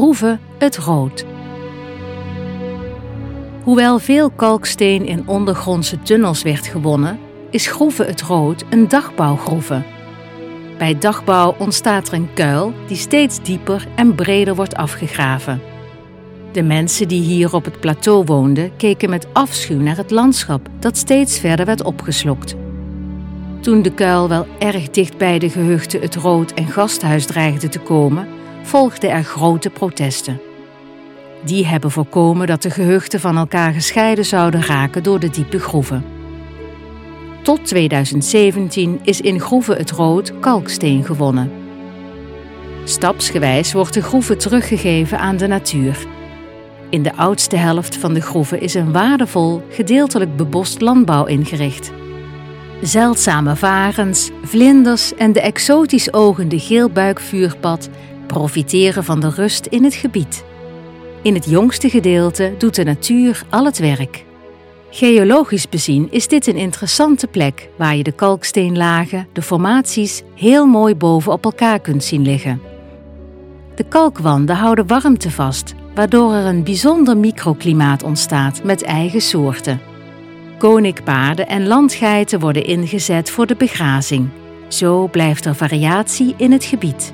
Groeve het Rood. Hoewel veel kalksteen in ondergrondse tunnels werd gewonnen, is Groeve het Rood een dagbouwgroeve. Bij dagbouw ontstaat er een kuil die steeds dieper en breder wordt afgegraven. De mensen die hier op het plateau woonden keken met afschuw naar het landschap dat steeds verder werd opgeslokt. Toen de kuil wel erg dicht bij de gehuchten het Rood en Gasthuis dreigde te komen, volgden er grote protesten. Die hebben voorkomen dat de gehuchten van elkaar gescheiden zouden raken door de diepe groeven. Tot 2017 is in Groeven het Rood kalksteen gewonnen. Stapsgewijs wordt de groeve teruggegeven aan de natuur. In de oudste helft van de groeven is een waardevol, gedeeltelijk bebost landbouw ingericht. Zeldzame varens, vlinders en de exotisch ogende geelbuikvuurpad profiteren van de rust in het gebied. In het jongste gedeelte doet de natuur al het werk. Geologisch bezien is dit een interessante plek waar je de kalksteenlagen, de formaties, heel mooi boven op elkaar kunt zien liggen. De kalkwanden houden warmte vast, waardoor er een bijzonder microklimaat ontstaat met eigen soorten. Koninkpaarden en landgeiten worden ingezet voor de begrazing. Zo blijft er variatie in het gebied.